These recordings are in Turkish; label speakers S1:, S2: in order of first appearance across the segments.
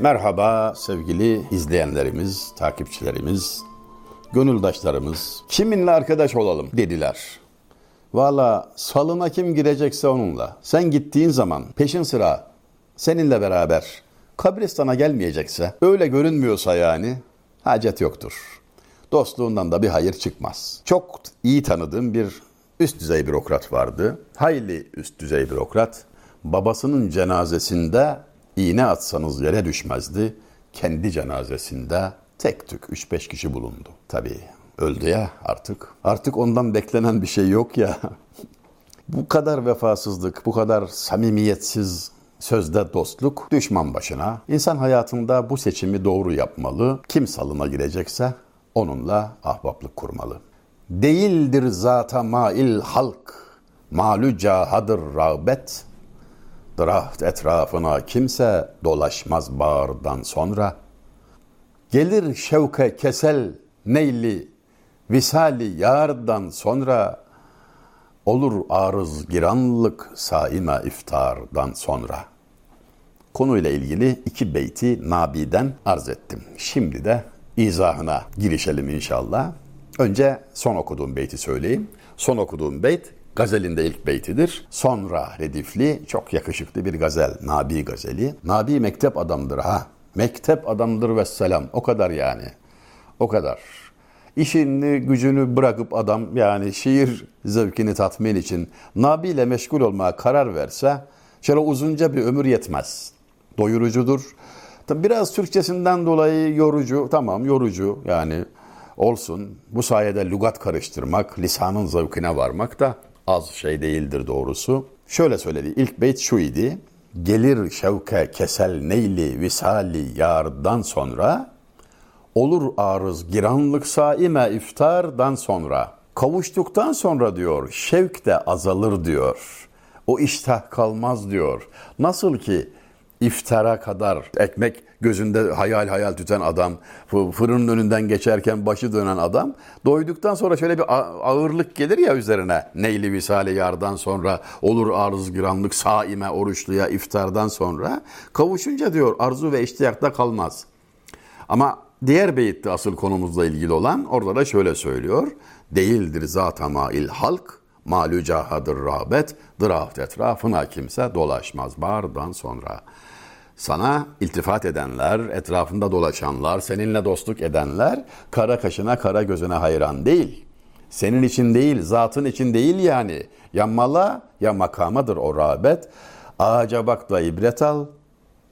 S1: Merhaba sevgili izleyenlerimiz, takipçilerimiz, gönüldaşlarımız. Kiminle arkadaş olalım dediler. Valla salına kim girecekse onunla. Sen gittiğin zaman peşin sıra seninle beraber kabristana gelmeyecekse, öyle görünmüyorsa yani hacet yoktur. Dostluğundan da bir hayır çıkmaz. Çok iyi tanıdığım bir üst düzey bürokrat vardı. Hayli üst düzey bürokrat. Babasının cenazesinde iğne atsanız yere düşmezdi. Kendi cenazesinde tek tük 3-5 kişi bulundu. Tabii öldü ya artık. Artık ondan beklenen bir şey yok ya. bu kadar vefasızlık, bu kadar samimiyetsiz sözde dostluk düşman başına. İnsan hayatında bu seçimi doğru yapmalı. Kim salına girecekse onunla ahbaplık kurmalı. Değildir zata mail halk, malü cahadır rağbet, Draht etrafına kimse dolaşmaz bağırdan sonra. Gelir şevke kesel neyli, visali yardan sonra. Olur arız giranlık saime iftardan sonra. Konuyla ilgili iki beyti Nabi'den arz ettim. Şimdi de izahına girişelim inşallah. Önce son okuduğum beyti söyleyeyim. Son okuduğum beyt Gazelin de ilk beytidir. Sonra redifli, çok yakışıklı bir gazel. Nabi gazeli. Nabi mektep adamdır ha. Mektep adamdır ve selam. O kadar yani. O kadar. İşini, gücünü bırakıp adam yani şiir zevkini tatmin için Nabi ile meşgul olmaya karar verse şöyle uzunca bir ömür yetmez. Doyurucudur. Biraz Türkçesinden dolayı yorucu, tamam yorucu yani olsun. Bu sayede lügat karıştırmak, lisanın zevkine varmak da az şey değildir doğrusu. Şöyle söyledi. İlk beyt şu idi. Gelir şevke kesel neyli visali yardan sonra olur arız giranlık saime iftardan sonra kavuştuktan sonra diyor şevk de azalır diyor. O iştah kalmaz diyor. Nasıl ki iftara kadar ekmek gözünde hayal hayal tüten adam, fırının önünden geçerken başı dönen adam, doyduktan sonra şöyle bir ağırlık gelir ya üzerine. Neyli visale yardan sonra, olur arız giranlık, saime oruçluya iftardan sonra. Kavuşunca diyor arzu ve iştiyakta kalmaz. Ama diğer beyitte asıl konumuzla ilgili olan orada da şöyle söylüyor. Değildir zatama il halk, malü cahadır rağbet, draft etrafına kimse dolaşmaz bardan sonra.'' Sana iltifat edenler, etrafında dolaşanlar, seninle dostluk edenler kara kaşına kara gözüne hayran değil. Senin için değil, zatın için değil yani. Ya mala ya makamadır o rağbet. Ağaca bak da ibret al.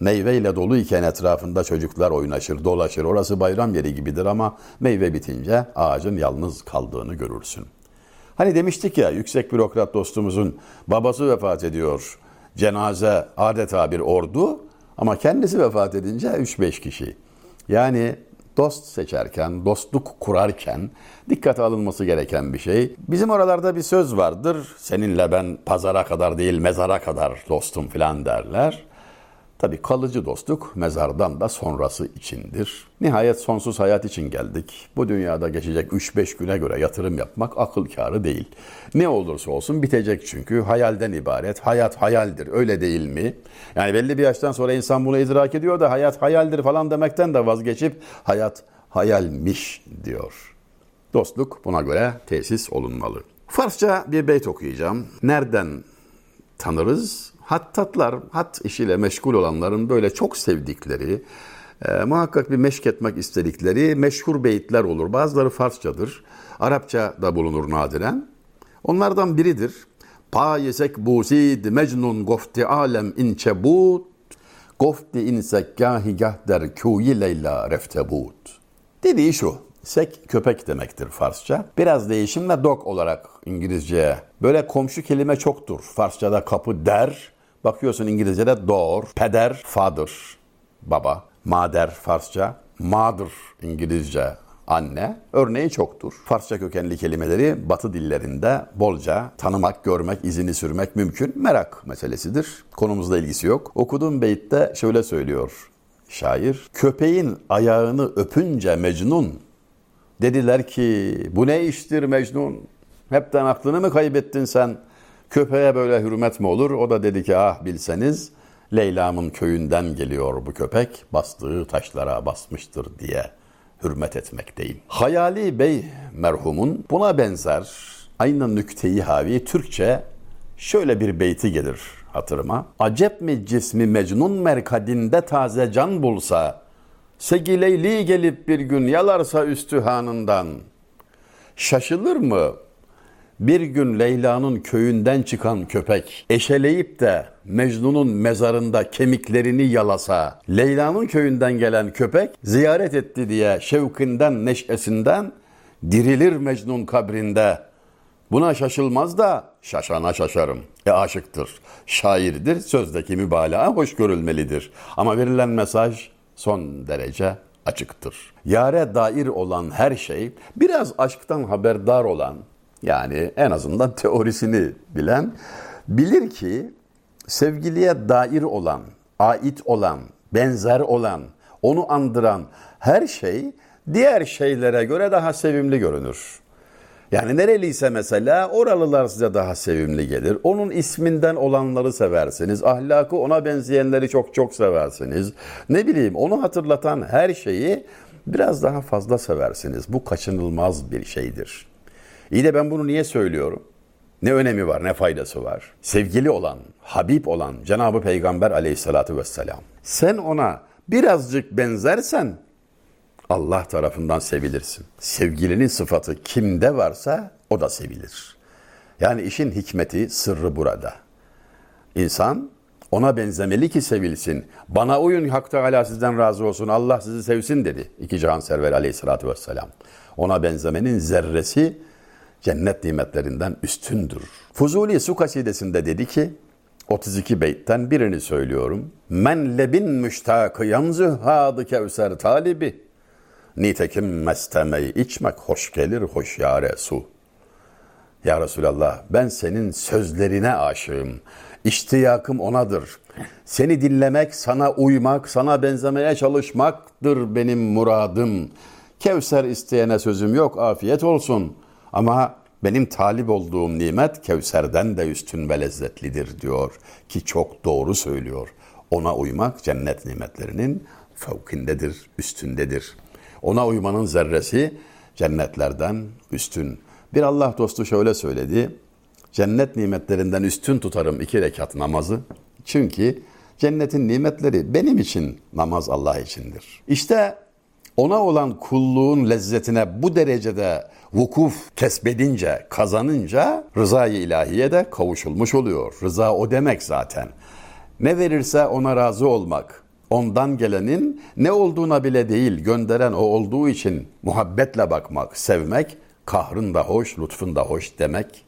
S1: Meyveyle dolu iken etrafında çocuklar oynaşır, dolaşır. Orası bayram yeri gibidir ama meyve bitince ağacın yalnız kaldığını görürsün. Hani demiştik ya yüksek bürokrat dostumuzun babası vefat ediyor. Cenaze adeta bir ordu. Ama kendisi vefat edince 3-5 kişi. Yani dost seçerken, dostluk kurarken dikkate alınması gereken bir şey. Bizim oralarda bir söz vardır. Seninle ben pazara kadar değil mezara kadar dostum filan derler. Tabi kalıcı dostluk mezardan da sonrası içindir. Nihayet sonsuz hayat için geldik. Bu dünyada geçecek 3-5 güne göre yatırım yapmak akıl kârı değil. Ne olursa olsun bitecek çünkü hayalden ibaret. Hayat hayaldir öyle değil mi? Yani belli bir yaştan sonra insan bunu idrak ediyor da hayat hayaldir falan demekten de vazgeçip hayat hayalmiş diyor. Dostluk buna göre tesis olunmalı. Farsça bir beyt okuyacağım. Nereden tanırız? Hattatlar, hat işiyle meşgul olanların böyle çok sevdikleri, e, muhakkak bir meşk etmek istedikleri meşhur beyitler olur. Bazıları Farsçadır. Arapça da bulunur nadiren. Onlardan biridir. Payesek busid mecnun gofti alem inçebut gofti insek gahi der kuyi leyla reftebut. Dediği şu. Sek köpek demektir Farsça. Biraz değişimle dog olarak İngilizceye. Böyle komşu kelime çoktur. Farsçada kapı der, Bakıyorsun İngilizce'de door, peder, father, baba, mader Farsça, mother İngilizce, anne örneği çoktur. Farsça kökenli kelimeleri batı dillerinde bolca tanımak, görmek, izini sürmek mümkün. Merak meselesidir. Konumuzla ilgisi yok. Okuduğum beytte şöyle söylüyor şair. Köpeğin ayağını öpünce Mecnun dediler ki bu ne iştir Mecnun? Hepten aklını mı kaybettin sen? Köpeğe böyle hürmet mi olur? O da dedi ki ah bilseniz Leyla'mın köyünden geliyor bu köpek. Bastığı taşlara basmıştır diye hürmet etmekteyim. Hayali Bey merhumun buna benzer aynı nükteyi havi Türkçe şöyle bir beyti gelir hatırıma. Acep mi cismi mecnun merkadinde taze can bulsa, Segileyli gelip bir gün yalarsa üstühanından, şaşılır mı bir gün Leyla'nın köyünden çıkan köpek eşeleyip de Mecnun'un mezarında kemiklerini yalasa, Leyla'nın köyünden gelen köpek ziyaret etti diye şevkinden, neşesinden dirilir Mecnun kabrinde. Buna şaşılmaz da şaşana şaşarım. E aşıktır, şairdir, sözdeki mübalağa hoş görülmelidir. Ama verilen mesaj son derece açıktır. Yare dair olan her şey biraz aşktan haberdar olan yani en azından teorisini bilen bilir ki sevgiliye dair olan, ait olan, benzer olan, onu andıran her şey diğer şeylere göre daha sevimli görünür. Yani nereliyse mesela oralılar size daha sevimli gelir. Onun isminden olanları seversiniz. Ahlakı ona benzeyenleri çok çok seversiniz. Ne bileyim onu hatırlatan her şeyi biraz daha fazla seversiniz. Bu kaçınılmaz bir şeydir. İyi de ben bunu niye söylüyorum? Ne önemi var, ne faydası var? Sevgili olan, Habib olan Cenab-ı Peygamber aleyhissalatü vesselam. Sen ona birazcık benzersen Allah tarafından sevilirsin. Sevgilinin sıfatı kimde varsa o da sevilir. Yani işin hikmeti, sırrı burada. İnsan ona benzemeli ki sevilsin. Bana uyun Hak Teala sizden razı olsun. Allah sizi sevsin dedi. İki cihan server aleyhissalatü vesselam. Ona benzemenin zerresi cennet nimetlerinden üstündür. Fuzuli su kasidesinde dedi ki 32 beytten birini söylüyorum. Men lebin müştakı yanzı hadı kevser talibi. Nitekim mestemeyi içmek hoş gelir hoş yare su. Ya Resulallah ben senin sözlerine aşığım. İştiyakım onadır. Seni dinlemek, sana uymak, sana benzemeye çalışmaktır benim muradım. Kevser isteyene sözüm yok, afiyet olsun. Ama benim talip olduğum nimet Kevser'den de üstün ve lezzetlidir diyor ki çok doğru söylüyor. Ona uymak cennet nimetlerinin fevkindedir, üstündedir. Ona uymanın zerresi cennetlerden üstün. Bir Allah dostu şöyle söyledi. Cennet nimetlerinden üstün tutarım iki rekat namazı. Çünkü cennetin nimetleri benim için namaz Allah içindir. İşte ona olan kulluğun lezzetine bu derecede vukuf kesbedince, kazanınca rızayı ilahiye de kavuşulmuş oluyor. Rıza o demek zaten. Ne verirse ona razı olmak, ondan gelenin ne olduğuna bile değil, gönderen o olduğu için muhabbetle bakmak, sevmek, kahrın da hoş, lütfun da hoş demek,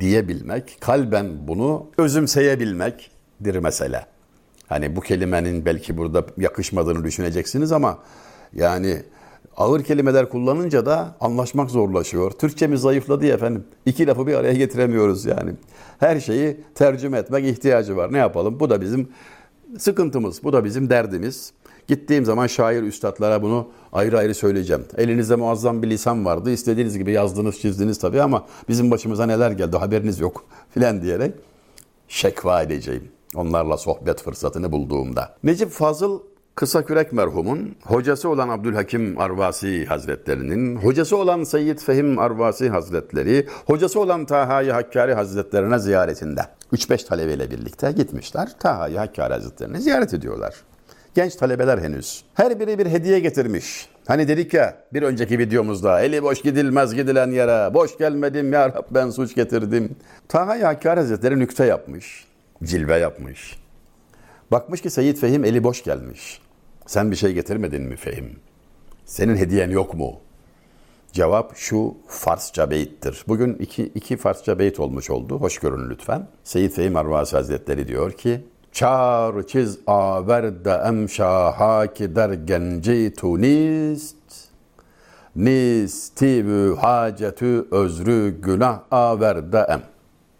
S1: diyebilmek, kalben bunu özümseyebilmekdir mesele. Hani bu kelimenin belki burada yakışmadığını düşüneceksiniz ama yani ağır kelimeler kullanınca da anlaşmak zorlaşıyor. Türkçemiz zayıfladı ya efendim. İki lafı bir araya getiremiyoruz yani. Her şeyi tercüme etmek ihtiyacı var. Ne yapalım? Bu da bizim sıkıntımız. Bu da bizim derdimiz. Gittiğim zaman şair üstadlara bunu ayrı ayrı söyleyeceğim. Elinizde muazzam bir lisan vardı. İstediğiniz gibi yazdınız, çizdiniz tabii ama bizim başımıza neler geldi haberiniz yok filan diyerek şekva edeceğim. Onlarla sohbet fırsatını bulduğumda. Necip Fazıl Kısa Kürek merhumun hocası olan Abdülhakim Arvasi Hazretlerinin, hocası olan Seyyid Fehim Arvasi Hazretleri, hocası olan Taha-i Hakkari Hazretlerine ziyaretinde. 3-5 talebeyle birlikte gitmişler. Taha-i Hakkari Hazretlerini ziyaret ediyorlar. Genç talebeler henüz. Her biri bir hediye getirmiş. Hani dedik ya bir önceki videomuzda eli boş gidilmez gidilen yere. Boş gelmedim ya Rab ben suç getirdim. Taha-i Hakkari Hazretleri nükte yapmış. Cilve yapmış. Bakmış ki Seyyid Fehim eli boş gelmiş. Sen bir şey getirmedin mi Fehim? Senin hediyen yok mu? Cevap şu Farsça beyittir. Bugün iki, iki Farsça beyit olmuş oldu. Hoş görün lütfen. Seyyid Fehim Arvasi Hazretleri diyor ki Çar çiz averde emşaha ki der genci tunist Nistivü hacetü özrü günah averde em.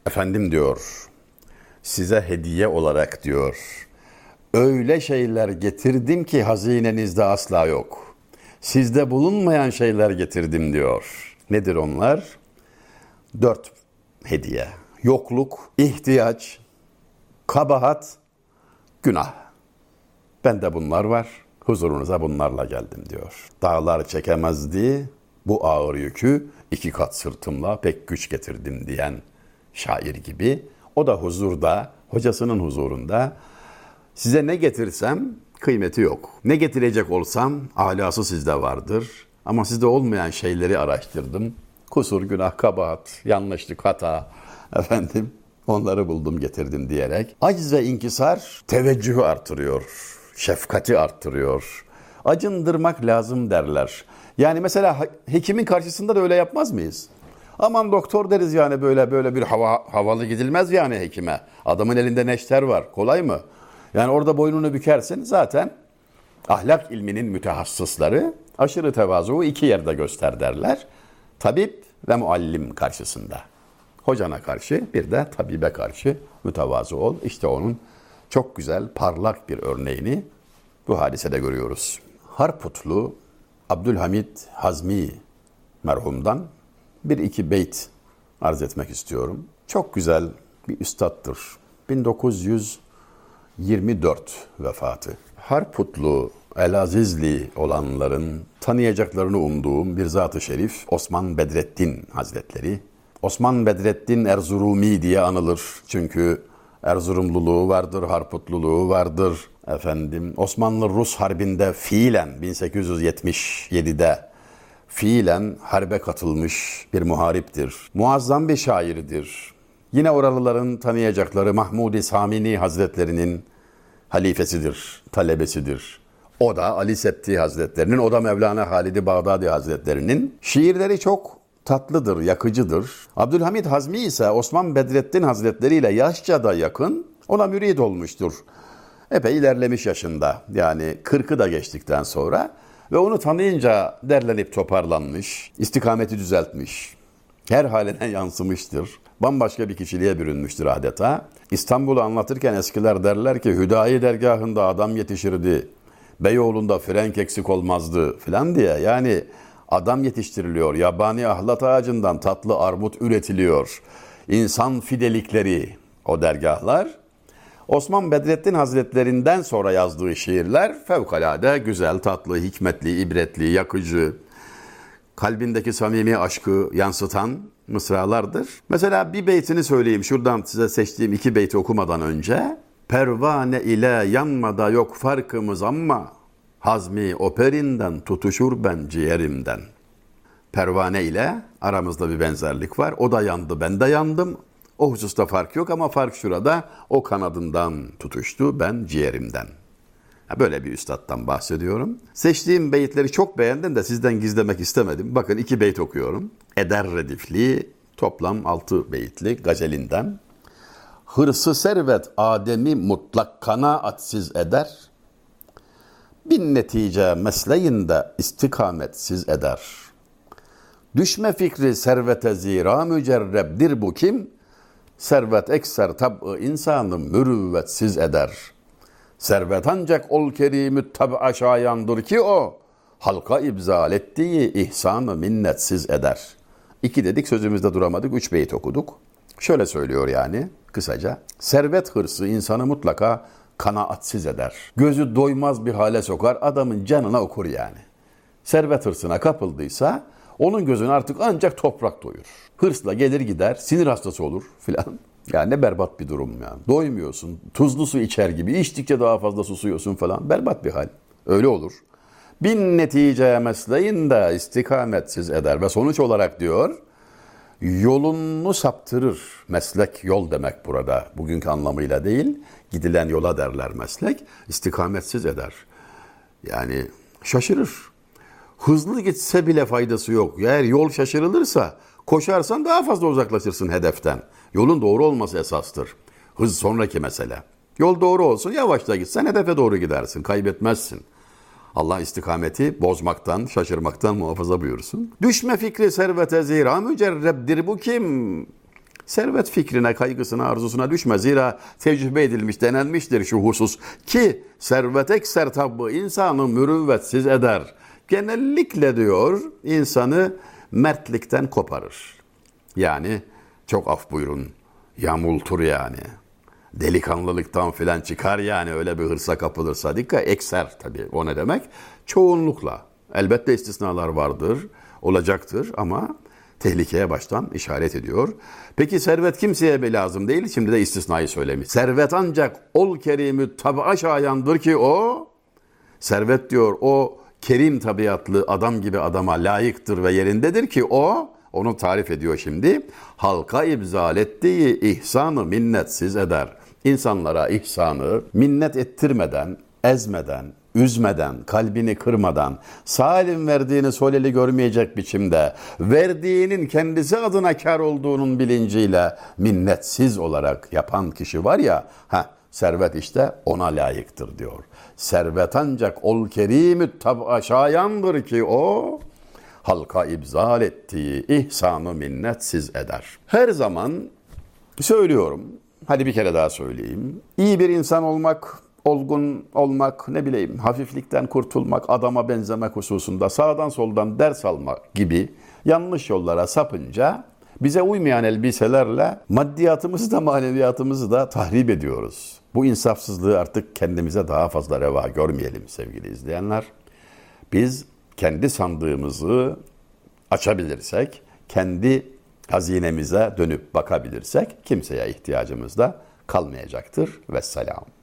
S1: Efendim diyor, size hediye olarak diyor, öyle şeyler getirdim ki hazinenizde asla yok. Sizde bulunmayan şeyler getirdim diyor. Nedir onlar? Dört hediye. Yokluk, ihtiyaç, kabahat, günah. Ben de bunlar var. Huzurunuza bunlarla geldim diyor. Dağlar çekemezdi bu ağır yükü iki kat sırtımla pek güç getirdim diyen şair gibi. O da huzurda, hocasının huzurunda size ne getirsem kıymeti yok. Ne getirecek olsam alası sizde vardır. Ama sizde olmayan şeyleri araştırdım. Kusur, günah, kabahat, yanlışlık, hata efendim onları buldum getirdim diyerek. Aciz ve inkisar teveccühü artırıyor, şefkati artırıyor. Acındırmak lazım derler. Yani mesela hekimin karşısında da öyle yapmaz mıyız? Aman doktor deriz yani böyle böyle bir hava, havalı gidilmez yani hekime. Adamın elinde neşter var. Kolay mı? Yani orada boynunu bükersin zaten ahlak ilminin mütehassısları aşırı tevazuyu iki yerde göster derler. Tabip ve muallim karşısında. Hocana karşı bir de tabibe karşı mütevazı ol. İşte onun çok güzel parlak bir örneğini bu hadisede görüyoruz. Harputlu Abdülhamid Hazmi merhumdan bir iki beyt arz etmek istiyorum. Çok güzel bir üstattır. 1924 vefatı. Harputlu, Elazizli olanların tanıyacaklarını umduğum bir zat-ı şerif Osman Bedrettin Hazretleri. Osman Bedrettin Erzurumi diye anılır. Çünkü Erzurumluluğu vardır, Harputluluğu vardır. Efendim Osmanlı-Rus Harbi'nde fiilen 1877'de fiilen harbe katılmış bir muhariptir. Muazzam bir şairidir. Yine oralıların tanıyacakları Mahmud-i Samini Hazretlerinin halifesidir, talebesidir. O da Ali Septi Hazretlerinin, o da Mevlana Halid-i Bağdadi Hazretlerinin. Şiirleri çok tatlıdır, yakıcıdır. Abdülhamid Hazmi ise Osman Bedrettin Hazretleri ile yaşça da yakın, ona mürid olmuştur. Epey ilerlemiş yaşında, yani 40'ı da geçtikten sonra ve onu tanıyınca derlenip toparlanmış, istikameti düzeltmiş, her haline yansımıştır. Bambaşka bir kişiliğe bürünmüştür adeta. İstanbul'u anlatırken eskiler derler ki Hüdayi dergahında adam yetişirdi. Beyoğlu'nda frenk eksik olmazdı filan diye. Yani adam yetiştiriliyor. Yabani ahlat ağacından tatlı armut üretiliyor. İnsan fidelikleri o dergahlar. Osman Bedrettin Hazretlerinden sonra yazdığı şiirler fevkalade güzel, tatlı, hikmetli, ibretli, yakıcı, kalbindeki samimi aşkı yansıtan mısralardır. Mesela bir beytini söyleyeyim şuradan size seçtiğim iki beyti okumadan önce. Pervane ile yanmada yok farkımız ama hazmi operinden tutuşur ben ciğerimden. Pervane ile aramızda bir benzerlik var. O da yandı, ben de yandım. O hususta fark yok ama fark şurada. O kanadından tutuştu, ben ciğerimden. Böyle bir üstattan bahsediyorum. Seçtiğim beyitleri çok beğendim de sizden gizlemek istemedim. Bakın iki beyt okuyorum. Eder Redifli toplam altı beyitli gazelinden. Hırsı servet Adem'i mutlak kanaatsiz eder. Bin netice mesleğinde istikametsiz eder. Düşme fikri servete zira mücerrebdir bu kim? Servet ekser tab'ı insanı mürüvvetsiz eder. Servet ancak ol kerimü tab'a şayandır ki o, halka ibzal ettiği ihsanı minnetsiz eder. İki dedik sözümüzde duramadık, üç beyit okuduk. Şöyle söylüyor yani kısaca. Servet hırsı insanı mutlaka kanaatsiz eder. Gözü doymaz bir hale sokar, adamın canına okur yani. Servet hırsına kapıldıysa onun gözünü artık ancak toprak doyur. Hırsla gelir gider, sinir hastası olur filan. Yani ne berbat bir durum yani. Doymuyorsun, tuzlu su içer gibi, içtikçe daha fazla susuyorsun falan. Berbat bir hal. Öyle olur. Bin netice mesleğinde istikametsiz eder ve sonuç olarak diyor, yolunu saptırır. Meslek yol demek burada. Bugünkü anlamıyla değil, gidilen yola derler meslek. istikametsiz eder. Yani şaşırır. Hızlı gitse bile faydası yok. Eğer yol şaşırılırsa koşarsan daha fazla uzaklaşırsın hedeften. Yolun doğru olması esastır. Hız sonraki mesele. Yol doğru olsun yavaşla gitsen hedefe doğru gidersin. Kaybetmezsin. Allah istikameti bozmaktan, şaşırmaktan muhafaza buyursun. Düşme fikri servete zira mücerrebdir bu kim? Servet fikrine, kaygısına, arzusuna düşme. Zira tecrübe edilmiş, denenmiştir şu husus. Ki servet ekser tabbı insanı mürüvvetsiz eder. Genellikle diyor insanı mertlikten koparır. Yani çok af buyurun. Yamultur yani. Delikanlılıktan filan çıkar yani öyle bir hırsa kapılırsa. Dikkat ekser tabii o ne demek? Çoğunlukla. Elbette istisnalar vardır, olacaktır ama tehlikeye baştan işaret ediyor. Peki servet kimseye bir lazım değil. Şimdi de istisnayı söylemiş. Servet ancak ol kerimü tabi şayandır ki o servet diyor o kerim tabiatlı adam gibi adama layıktır ve yerindedir ki o onu tarif ediyor şimdi. Halka ibzal ettiği ihsanı minnetsiz eder. İnsanlara ihsanı minnet ettirmeden, ezmeden, üzmeden, kalbini kırmadan, salim verdiğini soleli görmeyecek biçimde, verdiğinin kendisi adına kar olduğunun bilinciyle minnetsiz olarak yapan kişi var ya, ha servet işte ona layıktır diyor. Servet ancak ol kerimü tab'a şayandır ki o, halka ibzal ettiği ihsanı minnetsiz eder. Her zaman söylüyorum, hadi bir kere daha söyleyeyim. İyi bir insan olmak, olgun olmak, ne bileyim hafiflikten kurtulmak, adama benzemek hususunda sağdan soldan ders almak gibi yanlış yollara sapınca bize uymayan elbiselerle maddiyatımızı da maneviyatımızı da tahrip ediyoruz. Bu insafsızlığı artık kendimize daha fazla reva görmeyelim sevgili izleyenler. Biz kendi sandığımızı açabilirsek, kendi hazinemize dönüp bakabilirsek kimseye ihtiyacımız da kalmayacaktır. Vesselam.